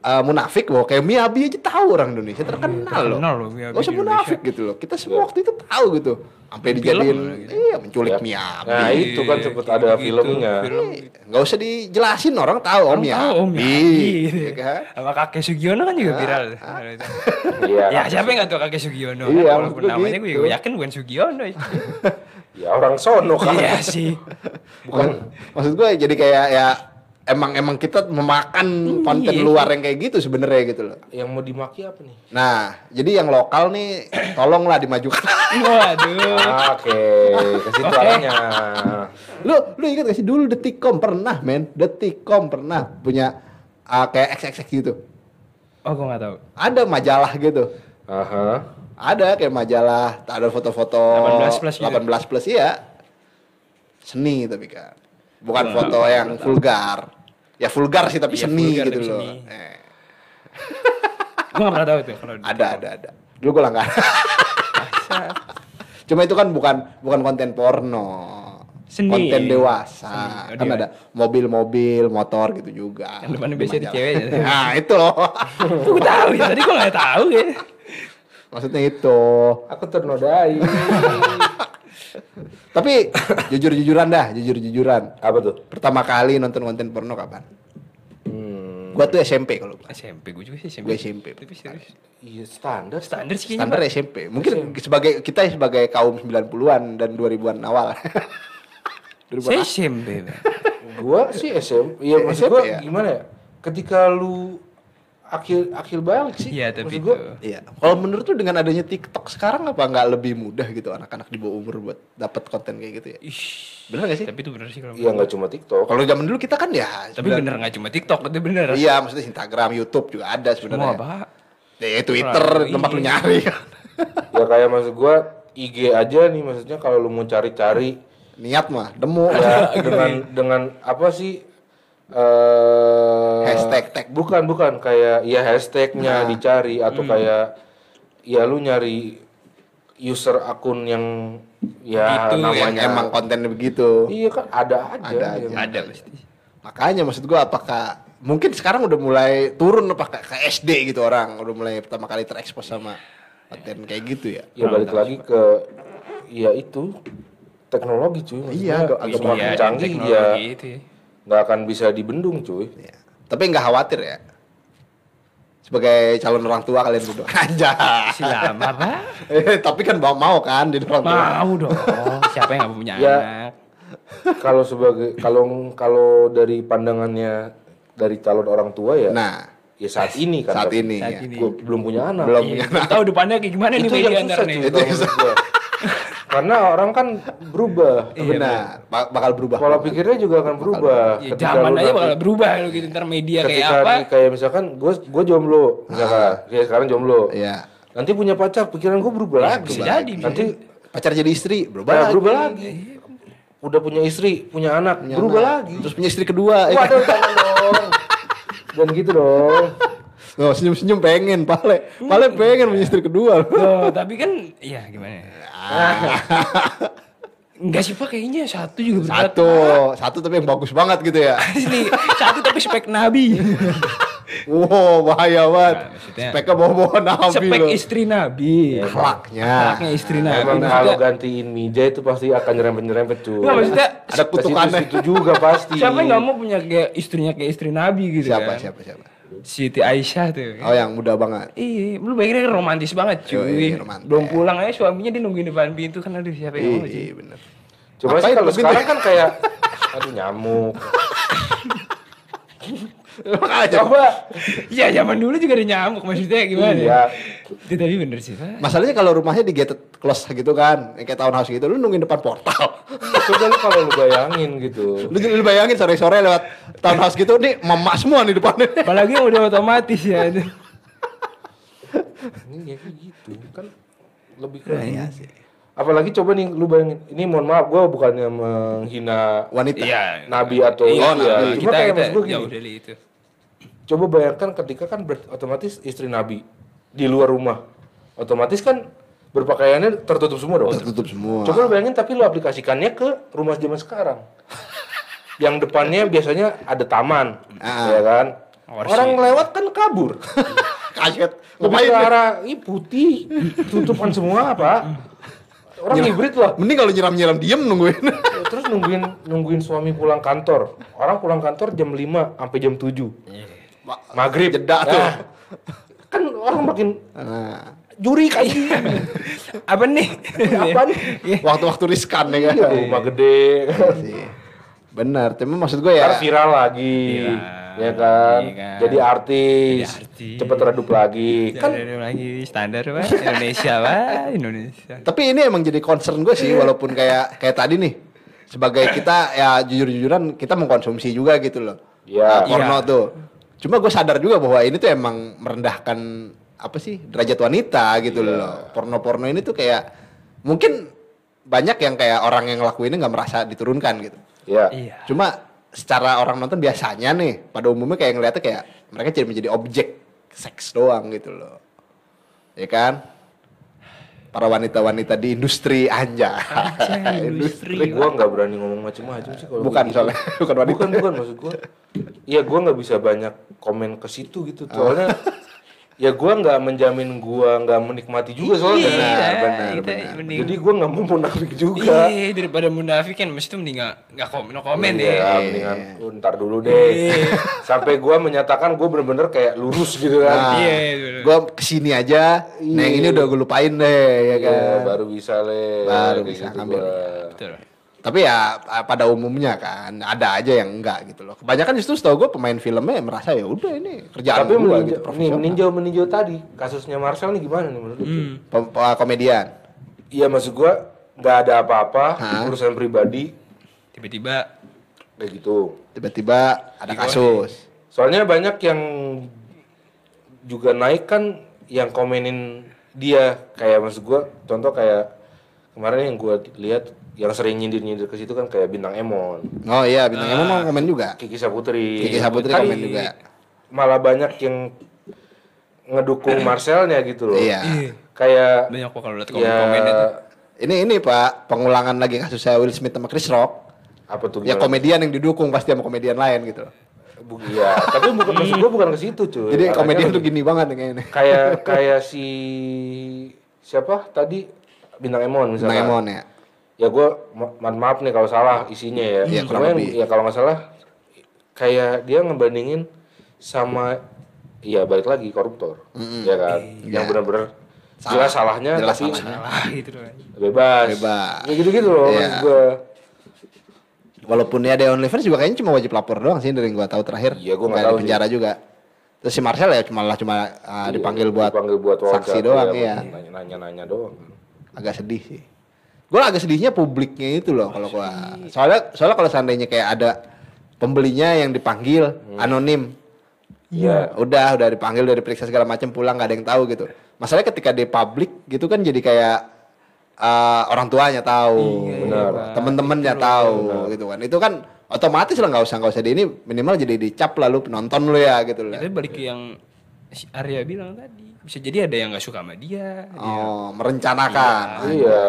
B: uh, munafik bahwa kayak Miyabi aja tahu orang Indonesia terkenal loh.
A: terkenal loh Miyabi
B: Nggak usah munafik gitu loh. Kita semua waktu itu tahu gitu. Sampai dijadiin,
A: gitu.
B: iya menculik
C: Ya.
B: Miyabi.
C: Nah, itu kan sempat ada
A: Gitu,
C: filmnya.
A: film.
B: Nggak usah dijelasin orang tahu Om
A: Orang
B: Miyabi.
A: tahu Om Miyabi.
B: ya kan?
A: Sama kakek Sugiono kan juga viral.
C: Iya.
A: ya siapa yang nggak tahu kakek Sugiono?
B: Iya,
A: kan? Walaupun
B: gua
A: namanya gue
B: gitu.
A: juga yakin bukan Sugiono.
C: Ya orang sono kan.
A: Iya sih.
C: Bukan
B: Maksud gue jadi kayak ya emang emang kita memakan konten
A: Iya.
B: luar yang kayak gitu sebenarnya gitu loh.
C: yang mau dimaki apa nih?
B: Nah, jadi yang lokal nih tolonglah dimajukan.
A: Waduh.
C: Oke, ke situ
A: Oke.
C: arahnya.
B: lu lu ingat gak sih dulu Detikcom pernah men Detikcom pernah punya ah, kayak XXX gitu
A: Oh gue nggak tahu.
B: ada majalah gitu
C: Aha.
B: ada kayak majalah tak ada foto-foto
A: 18 plus gitu?
B: 18 plus iya seni tapi kan bukan foto yang vulgar ya vulgar sih tapi
A: Iya,
B: seni
A: vulgar
B: gitu
A: tapi
B: loh
A: seni.
B: Eh,
A: Gue nggak pernah tahu tuh kalau.
B: ada ada ada dulu gue langganan cuma itu kan bukan bukan konten porno
A: Seni.
B: konten dewasa
A: Seni. Oh,
B: kan ada mobil-mobil motor gitu juga
A: Yang depannya
B: Di
A: biasanya di cewek ya.
B: nah itu loh
A: Gue tahu ya tadi gue nggak tahu ya.
B: maksudnya itu
C: Aku ternodai.
B: tapi jujur-jujuran dah jujur-jujuran
C: apa tuh?
B: pertama kali nonton konten porno kapan
C: Hmm,
B: gua tuh SMP kalau gua
A: SMP gue juga sih SMP.
B: Gue SMP.
A: Tapi serius.
C: iya standar.
A: Standar sih kayaknya.
B: standar
A: Pak.
B: SMP mungkin sebagai kita sebagai kaum 90-an dan 2000-an awal 2000-an
A: Saya SMP.
C: Gua sih SM. Iya maksud
B: SMP
C: gua
B: ya?
C: gimana ya? Ketika lu akil akil balik sih.
A: Iya tapi
C: maksud
A: itu.
C: gua,
B: Iya. Kalau menurut lu dengan adanya TikTok sekarang apa nggak lebih mudah gitu anak-anak di bawah umur buat dapat konten kayak gitu ya?
A: Ih.
B: Bener gak sih?
A: Tapi itu bener sih kalau.
C: Iya nggak cuma TikTok.
B: Kalau zaman dulu kita kan ya.
A: Tapi bener nggak cuma TikTok itu bener.
B: Iya, maksudnya Instagram, YouTube juga ada
A: Semua
B: sebenarnya.
A: pak.
B: Ya, Twitter
A: Iya.
B: tempat lu nyari kan.
C: ya kayak maksud gua IG aja nih maksudnya kalau lu mau cari-cari
B: Niat mah, demu.
C: ya dengan dengan apa sih eh
B: Hashtag tag.
C: bukan bukan kayak ya hashtagnya
B: Nah.
C: dicari atau
B: Hmm.
C: kayak ya lu nyari user akun yang ya
A: Gitu,
B: yang
C: namanya
B: emang kontennya begitu.
C: iya kan ada aja
B: Ada aja.
C: yang-
A: Ada pasti.
B: Makanya maksud gua apakah mungkin sekarang udah mulai turun apa ke, ke SD gitu orang udah mulai pertama kali terekspos sama konten kayak gitu ya.
C: ya balik lagi ke ya itu teknologi cuy
B: Iya, agak- agak
C: semakin
A: Iya,
C: canggih ya
A: itu ya.
C: Nggak akan bisa dibendung cuy
B: Iya. Tapi nggak khawatir ya. Sebagai calon orang tua kalian berdua aja.
A: Selama apa?
B: Eh, tapi kan mau mau kan di orang tua.
A: Mau dong. Siapa yang nggak punya
C: Ya.
A: anak?
C: kalau sebagai kalau kalau dari pandangannya dari calon orang tua ya
B: Nah,
C: ya saat ini kan
B: saat ini
A: Saat
B: ya.
A: ini.
C: gua belum punya anak
B: Belum
A: Iya,
B: punya
A: belum tahu depannya kayak gimana nih
C: itu
A: media
C: yang susah
A: nih.
C: kalau menurut gua. Karena orang kan berubah
B: Benar, ba- bakal berubah.
C: pola pikirnya juga akan berubah
A: Ya, zaman aja
C: nanti-
A: bakal berubah kalau gitu ntar media kayak
C: ketika
A: apa.
C: nih kayak misalkan gue gue jomblo misalkan kayak sekarang jomblo
B: Iya.
C: nanti punya pacar pikiran gue berubah lagi
A: bisa jadi,
C: nanti
B: Pacar jadi istri, berubah
C: nah,
B: lagi.
C: berubah lagi udah punya istri punya anak
B: Punya
C: berubah
B: anak.
C: lagi
B: Terus punya istri kedua. ya kan?
C: waduh jangan dong dan gitu dong
B: Oh, senyum-senyum pengen, Pale. Pale pengen punya istri kedua.
A: Loh, tapi kan iya gimana? ya?
B: Ah.
A: Enggak sih Pak kayaknya satu juga berat.
B: Satu, satu tapi yang bagus banget gitu ya.
A: Asli, satu tapi spek nabi.
B: Wow, bahaya banget.
A: Nah,
B: Speknya bawa-bawa nabi
A: spek
B: loh.
A: istri nabi.
B: Akhlaknya.
A: Akhlaknya istri nabi.
C: emang
A: Maksudnya-
C: kalau gantiin meja itu pasti akan nyerempet nyerempet cuy
A: Nggak, maksudnya
B: Ada kutukannya.
C: itu juga pasti
A: Siapa yang nggak mau punya kayak istrinya kayak istri nabi gitu
B: Siapa,
A: kan?
B: siapa, siapa?
A: Siti Aisyah tuh.
B: Oh, yang muda banget.
A: Iya, lu bayangin romantis banget cuy.
B: Yoi, romantis.
A: Belum pulang aja suaminya dia nungguin depan pintu kan aduh siapa yang mau
B: Iya,
A: sih?
B: iya, bener.
C: Cuma sih kalau
B: lebih
C: sekarang kan kayak aduh nyamuk.
A: Coba. Iya, zaman dulu juga ada nyamuk maksudnya gimana?
C: Iya.
A: Itu tapi bener sih, Pak.
B: Masalahnya kalau rumahnya di gated close gitu kan, yang kayak townhouse gitu, lu nungguin depan portal.
C: Coba lu kalau lu bayangin gitu.
B: lu, lu bayangin sore-sore lewat townhouse gitu, nih mama semua nih depannya.
A: Apalagi yang udah otomatis ya.
C: Ini ya kayak gitu kan lebih ke
B: Iya sih.
C: Apalagi coba nih lu bayangin, ini mohon maaf gue bukannya menghina
B: Wanita.
A: Iya.
C: nabi atau
A: Iya,
C: ya.
A: nabi.
C: Cuma
A: kita
C: kayak
A: kita
C: maksud gue gini,
A: itu.
C: Coba bayangkan ketika kan ber- otomatis istri nabi di luar rumah. Otomatis kan berpakaiannya tertutup semua dong.
B: Tertutup semua.
C: Coba lu bayangin tapi lu aplikasikannya ke rumah zaman sekarang. yang depannya biasanya ada taman,
B: Ah.
C: ya kan?
A: Orsi.
C: Orang lewat kan kabur.
B: kaget.
C: Lebih ke arah ih putih, tutupan semua pak. Orang hibrid lah.
B: Mending kalau nyiram-nyiram diem nungguin.
C: Ya, Terus nungguin nungguin suami pulang kantor. Orang pulang kantor jam 5 sampai jam 7. Maghrib.
B: Jeda tuh.
C: Nah, kan orang makin
B: Nah,
C: juri kayak
A: Apa nih?
C: apa nih?
B: waktu-waktu riskan ya kan.
C: Iya, rumah gede.
B: Benar, tapi maksud gue ya
C: Ntar viral lagi,
A: Viral,
C: ya kan?
A: iya kan.
C: Jadi artis,
A: Jadi artis.
C: cepet redup lagi.
A: Kan
C: Kan
A: lagi standar Pak. Indonesia Pak, Indonesia.
B: Tapi ini emang jadi concern gue sih walaupun kayak kayak tadi nih. Sebagai kita ya jujur-jujuran kita mengkonsumsi juga gitu loh.
C: Iya.
B: Ah, porno
A: Iya.
B: tuh. Cuma gue sadar juga bahwa ini tuh emang merendahkan apa sih derajat wanita gitu loh. Porno-porno ini tuh kayak mungkin banyak yang kayak orang yang ngelakuinnya nggak merasa diturunkan gitu.
C: ya.
A: Iya.
B: Cuma secara orang nonton biasanya nih pada umumnya kayak ngeliatnya kayak mereka jadi menjadi objek seks doang gitu loh. Ya kan? Para wanita-wanita di industri anja.
A: industri.
C: Gua nggak berani ngomong macem-macem sih kalau
B: Bukan soalnya bukan wanita.
C: Bukan bukan maksud gua. Iya gua nggak bisa banyak komen ke situ gitu. Soalnya ya gua nggak menjamin gua nggak menikmati juga soalnya.
A: Iya,
B: Benar, benar,
A: kita
B: benar.
A: mending-
C: Jadi gua nggak mau munafik juga.
A: Iya, daripada munafik kan mesti mending nggak nggak komen, no komen
C: Iya,
A: deh.
C: mendingan "Oh, ntar dulu deh. Sampai gua menyatakan gua bener-bener kayak lurus gitu kan.
B: Nah,
A: Iya, bener.
B: gue ke sini aja. Nah yang ini udah gue lupain deh ya kan.
C: Iya, baru bisa le.
B: Baru bisa
C: gitu
B: ngambil.
C: gua.
A: Betul.
B: Tapi ya pada umumnya kan ada aja yang enggak gitu loh. Kebanyakan justru setahu gue pemain filmnya merasa ya udah ini kerjaan
C: Tapi
B: gue
C: meninjau,
B: gitu
C: nih,
B: profesional.
C: meninjau meninjau tadi kasusnya Marcel nih gimana nih menurut lu?
A: Hmm.
B: Pem- pe- komedian.
C: Iya maksud gua nggak ada apa-apa urusan pribadi
A: Tiba-tiba
C: kayak gitu.
B: Tiba-tiba ada
A: Gimana?
B: kasus.
C: Soalnya banyak yang juga naik kan yang komenin dia kayak maksud gua contoh kayak kemarin yang gue lihat yang sering nyindir-nyindir ke situ kan kayak bintang Emon,
B: Oh iya, bintang Emon mau komen juga.
C: Kiki Saputri.
B: Kiki Saputri
C: Kan
B: komen juga.
C: Malah banyak yang ngedukung Marcelnya gitu loh.
B: Iya.
C: Kayak
A: Banyak kok kalau lihat
C: ya
A: komen-komennya tuh.
B: Ini ini Pak, pengulangan lagi kasusnya Will Smith sama Chris Rock.
C: apa tuh?
B: Ya komedian yang didukung pasti sama komedian lain gitu.
C: Bu- Iya, tapi bukan maksud gue bukan ke situ cuy.
B: Jadi
C: Arahnya
B: komedian tuh gini banget nih kayaknya.
C: kayak kayak si siapa tadi bintang Emon misalnya.
B: Bintang Emon ya.
C: Ya gue mohon maaf nih kalau salah isinya ya.
B: Iya,
C: Cuma yang- ya kalau nggak salah kayak dia ngebandingin sama Iya balik lagi koruptor, ya kan, yang
B: Iya.
C: benar-benar jelas salahnya,
B: Jelas
C: tapi
B: salahnya.
A: Salah gitu doang.
C: bebas,
B: Bebas.
C: ya gitu-gitu loh, maksud gue.
B: Walaupun ya The OnlyFans juga kayaknya cuma wajib lapor doang sih dari yang gua tahu terakhir.
C: Iya, gua nggak tahu
B: di penjara juga. Terus si Marcel ya cuma lah cuma uh, dipanggil buat
C: dipanggil buat
B: saksi doang
C: ya,
B: ya.
C: nanya-nanya doang.
B: Agak sedih sih. Gue agak sedihnya publiknya itu loh kalau gua. Soalnya soalnya kalau seandainya kayak ada pembelinya yang dipanggil
C: Hmm.
B: anonim.
C: Iya.
B: Udah udah dipanggil udah diperiksa segala macam pulang nggak ada yang tahu gitu. Masalahnya ketika di publik gitu kan jadi kayak uh, orang tuanya tahu,
A: Iya,
C: Benar.
A: Pak.
B: temen-temennya tahu gitu kan. Itu kan otomatis lah nggak usah nggak usah di ini minimal jadi dicap lalu penonton lu ya gitu lah.
A: Itu balik ke yang si Arya bilang tadi. Bisa jadi ada yang nggak suka sama dia.
B: Oh, merencanakan.
C: Iya,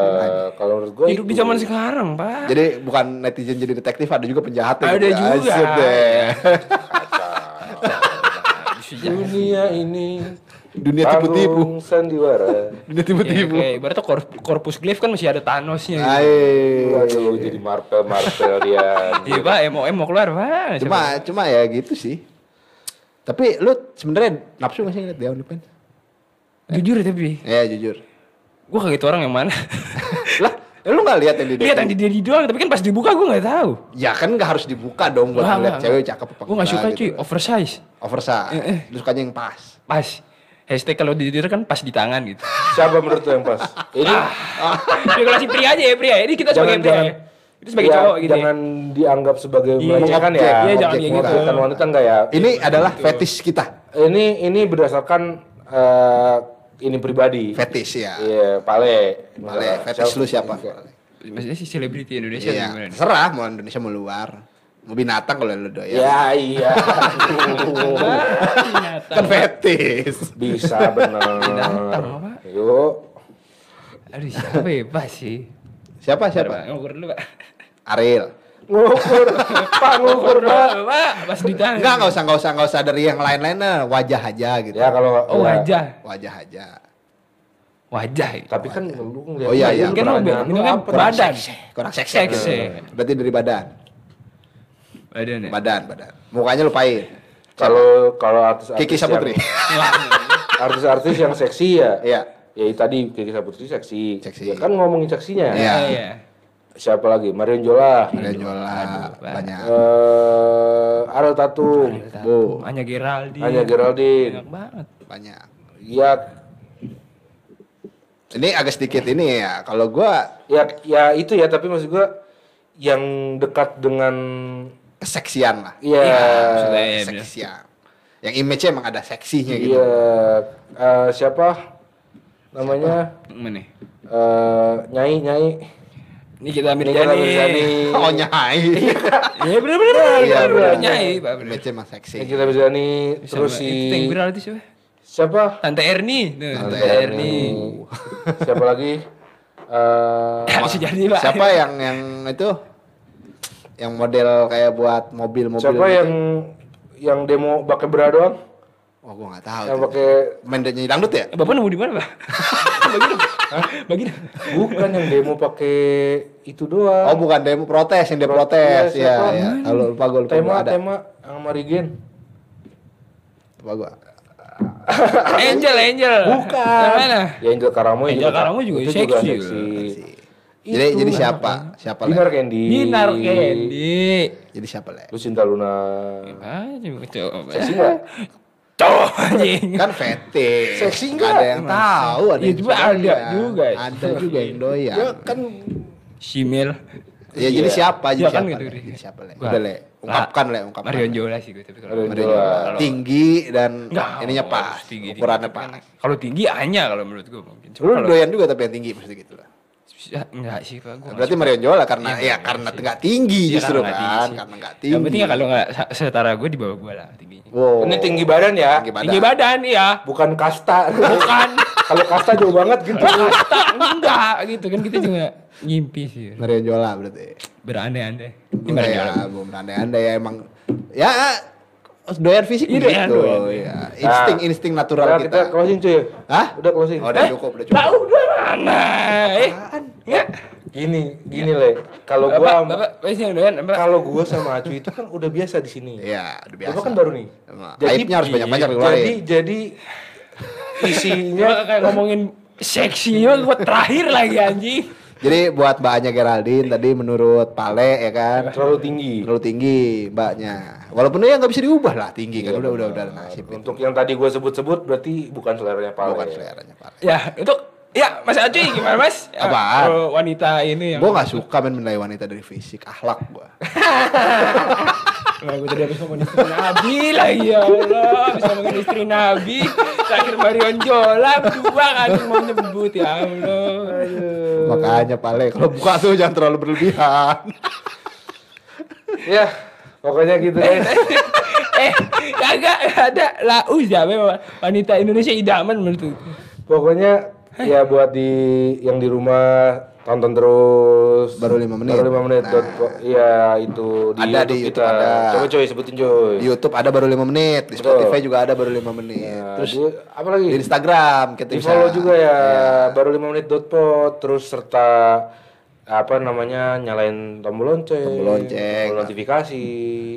C: kalau menurut gue
A: Hidup di zaman sekarang, Pak.
B: Jadi bukan netizen jadi detektif, ada juga penjahat.
A: Ada juga.
B: deh.
A: Bisa jadi.
C: dunia ini
B: Dunia tipu-tipu.
C: sandiwara.
B: Dunia
A: Ya,
B: tipu-tipu.
A: kayak ibaratnya kor- korpus glyph kan masih ada Thanosnya. Gitu.
B: Ayo.
C: Waduh, lu jadi Marvel Marvel dia.
A: Iya pak, MOM mau keluar pak.
B: Cuma cuma ya gitu sih. Tapi lu sebenarnya nafsu gak sih ngeliat dia OnlyFans?
A: Jujur ya tapi,
B: Ya jujur.
A: gue kaget orang yang mana.
B: lah, ya lu gak lihat yang di
A: Lihat yang di dia doang, tapi kan pas dibuka gue nggak tahu.
B: Ya kan gak harus dibuka dong buat ngeliat cewek cakep apa
A: Gue nggak suka
B: enggak
A: cuy,
B: gitu.
A: oversize.
B: Oversize.
A: Eh, eh.
B: Lu sukanya yang pas.
A: Pas. Hashtag kalau di Twitter kan pas di tangan gitu.
C: Siapa menurut lu yang pas? Ini
A: Regulasi pria aja ya pria. Ini kita sebagai
C: Jangan-
A: pria.
C: jangan.
A: ya. Itu sebagai
C: ya,
A: cowok gitu. ya.
C: Jangan dianggap sebagai
A: Iya,
C: melecehkan ya.
A: iya, jangan
C: Objek
A: kayak gitu.
C: mengobjekkan wanita enggak ya?
B: Ini adalah fetish kita.
C: Ini ini berdasarkan eh, ini pribadi.
B: Fetish ya.
C: Iya, pale.
B: Male, fetish lu siapa?
A: Maksudnya sih selebriti Indonesia
B: Iya,
A: gimana
B: terserah mau Indonesia mau luar. Mau binatang kalau lu doyan.
C: Ya iya.
B: Kan fetish.
C: Bisa bener.
A: Binatang, apa?
C: Yuk.
A: Aduh siapa ya pas sih?
B: Siapa
A: Siapa?
B: siapa?
A: Ngukur dulu pak.
B: Ariel.
C: Ngukur. Pak ngukur Pak.
A: Pak, pas di tangan.
B: Enggak, enggak usah, enggak usah, enggak usah dari yang lain-lainnya, wajah aja gitu.
C: Ya kalau
A: Oh
C: ya.
A: wajah.
B: Wajah aja.
A: Wajah. ya?
C: Tapi kan lu ngeliat
B: Oh, iya, iya.
C: lu
A: Kan
C: pertanyaan
A: ini
C: lu
A: kan badan.
B: Kurang seksi.
A: Seksi.
B: Berarti dari badan.
A: Badan ya.
B: Badan, badan. Mukanya lupain.
C: Kalau kalau artis
B: Kiki Saputri.
C: artis-artis yang seksi ya.
B: Iya.
C: Ya tadi Kiki Saputri seksi.
B: Seksi.
C: Ya kan ngomongin seksinya.
B: Iya.
A: Iya.
C: Siapa lagi? Marion Jola.
B: Ada jualan
A: Pak.
B: banyak.
C: Eh, Ariel Tatum.
B: Bu,
A: Hanya Geraldine.
C: Hanya Geraldine.
A: Enak banget.
B: banyak.
C: Ya,
B: Ini agak sedikit ini ya. Kalau gua
C: ya, ya itu ya. Tapi maksud gua yang dekat dengan
B: keseksian lah.
C: ya,
A: maksudnya ya, bener.
B: Keseksian. Yang image-nya emang ada seksinya gitu.
C: ya eh, siapa namanya?
A: Mana?
C: Eh, nyai Nyai.
A: Ini kita ambil
C: Nikita
A: Jani.
C: Mirzani.
B: Oh nyai.
A: Iya bener bener.
B: Iya,
A: bener. Nyai.
B: Image-nya emang seksi.
C: Nikita Mirzani. Terus si
A: itu yang viral itu siapa?
C: siapa?
A: Tante Erni. Tuh,
B: Tante
A: Erni.
C: siapa lagi? Eh,
A: jadi, Pak.
B: Siapa yang yang itu? Yang model kayak buat mobil-mobil.
C: siapa
B: gitu?
C: yang yang demo pakai bra doang?
B: Oh, gua nggak tahu.
C: Yang pakai
B: Main nyanyi dangdut ya?
A: Eh, Bapak nemu di mana, Pak? Bagi
C: bukan yang demo pakai itu doang.
B: Oh, bukan demo protes, yang dia
C: Protes,
B: protes. Ya, ya. Kalau lupa gua lupa
C: tema
B: gua ada.
C: tema sama Rigen.
B: Lupa gua.
A: Angel, Angel.
C: Bukan.
A: Yang mana?
C: Ya Angel Karamoy
A: Angel Karamoy juga
C: itu
A: seksi.
B: Jadi
C: Itu
B: jadi
C: lah.
B: siapa? Siapa
C: Dinar
B: lah?
C: Candy.
A: Dinar Candy.
B: Jadi siapa lah?
C: Lucinta Luna.
A: Ah, coba coba.
C: Seksi nggak?
A: Cowok anjing.
B: Kan fetish.
C: Seksi
B: Nggak
C: nggak?
B: ada yang tahu, ada
A: Iya,
B: yang
A: cuma
B: doyan.
A: ada juga.
B: Ada juga yang doyan.
C: Ya kan
A: Simel.
B: Ya jadi siapa? Jadi
A: Iya kan
B: siapa?
A: gitu,
B: Le? Jadi siapa le? Udah le. Ungkapkan le, ungkapkan.
A: Marion Jola sih gue tapi kalau
C: Marion Jola.
B: Tinggi dan
A: Enggak,
B: ininya pas,
A: tinggi
B: ukurannya pas.
A: kan. Kalau tinggi hanya kalau menurut gue mungkin. Cuma
B: Lu
A: kalau
B: doyan juga tapi yang tinggi maksudnya gitu lah.
A: Ya, enggak sih pak. Gua
B: Berarti Marion Jola karena ya karena nggak tinggi
A: Iya,
B: justru
A: karena
B: kan,
A: tinggi
B: karena nggak tinggi.
A: Yang penting ya kalau nggak setara gue di bawah gue lah tingginya.
B: Wow.
C: Ini tinggi badan ya.
B: Tinggi badan.
A: Tinggi badan iya.
C: Bukan kasta.
A: Bukan.
C: Kalau kasta jauh banget gitu.
A: Kasta enggak gitu kan kita juga ngimpi sih.
B: Marion Jola berarti.
A: Berandai-andai. Ini
B: ya,
A: Jola.
B: belum andai-andai ya emang ya doyan fisik
A: Iya,
B: gitu.
A: doyan, doyan.
B: ya. Insting insting natural kita.
C: kita closing cuy.
B: Hah?
C: Udah closing.
B: Oh, udah cukup, udah cukup.
A: Lah udah mana? Eh. Enggak.
C: Gini, gini le. Kalau
A: Bapak,
C: gua
A: Bapak, yang doyan
C: kalau gua sama Acu itu kan udah biasa di sini.
B: Iya, udah biasa.
C: Bapak kan baru nih.
B: Emang, aibnya harus banyak-banyak
C: Jadi
B: dikeluarin.
C: jadi isinya
A: Gua kayak ngomongin seksinya gua terakhir lagi anjing.
B: Jadi buat mbaknya Geraldine tadi menurut Pale ya kan
C: terlalu tinggi.
B: terlalu tinggi mbaknya. Walaupun dia nggak bisa diubah lah tinggi kan udah udah udah nasib itu.
C: Untuk yang tadi gua sebut-sebut berarti bukan seleranya Pale.
B: Bukan seleranya Pale.
A: Ya, untuk ya Mas Acuy gimana Mas? Ya, kalau wanita ini yang
B: Gue nggak suka main menilai wanita dari fisik, akhlak gue.
A: Nah, gue tadi habis ngomongin istri Nabi lagi ya Allah. Habis ngomongin istri Nabi Terakhir Marion Jola Berdua kan mau nyebut ya Allah.
B: Makanya Pale kalau buka tuh jangan terlalu berlebihan.
C: Ya, pokoknya gitu deh.
A: Eh kagak ada. Lau siapa memang Wanita Indonesia idaman menurut
C: Pokoknya ya buat di yang di rumah tonton terus
B: Baru lima menit.
C: baru lima menit
B: Nah.
C: iya itu di
B: Ada
C: YouTube
B: di
C: kita
B: YouTube ada.
C: coba coy sebutin coy
B: Di YouTube ada baru 5 menit, di
C: Betul.
B: Spotify juga ada baru 5 menit.
C: Nah,
B: Terus
C: di, apa lagi
B: di Instagram kita
C: di
B: bisa
C: follow juga ya
B: Iya.
C: baru lima menit dot pod terus serta apa namanya nyalain tombol lonceng
B: Tombol lonceng.
C: tombol notifikasi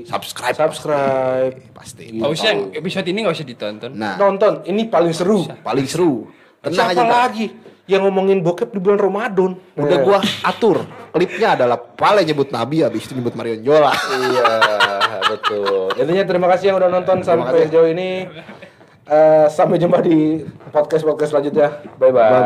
B: Subscribe.
C: subscribe
B: Pasti.
A: Gak usah episode ini gak usah ditonton
B: Nah,
C: nonton ini paling seru
B: paling seru. Tenang
C: siapa
B: aja.
C: Lagi yang ngomongin bokep di bulan Ramadan
B: Udah gua atur. Klipnya adalah Pale nyebut Nabi habis itu nyebut Marion Jola.
C: iya betul intinya terima kasih yang udah nonton sampai
B: kasih.
C: sejauh ini Eh, sampai jumpa di podcast podcast selanjutnya bye bye,
B: Bye-bye.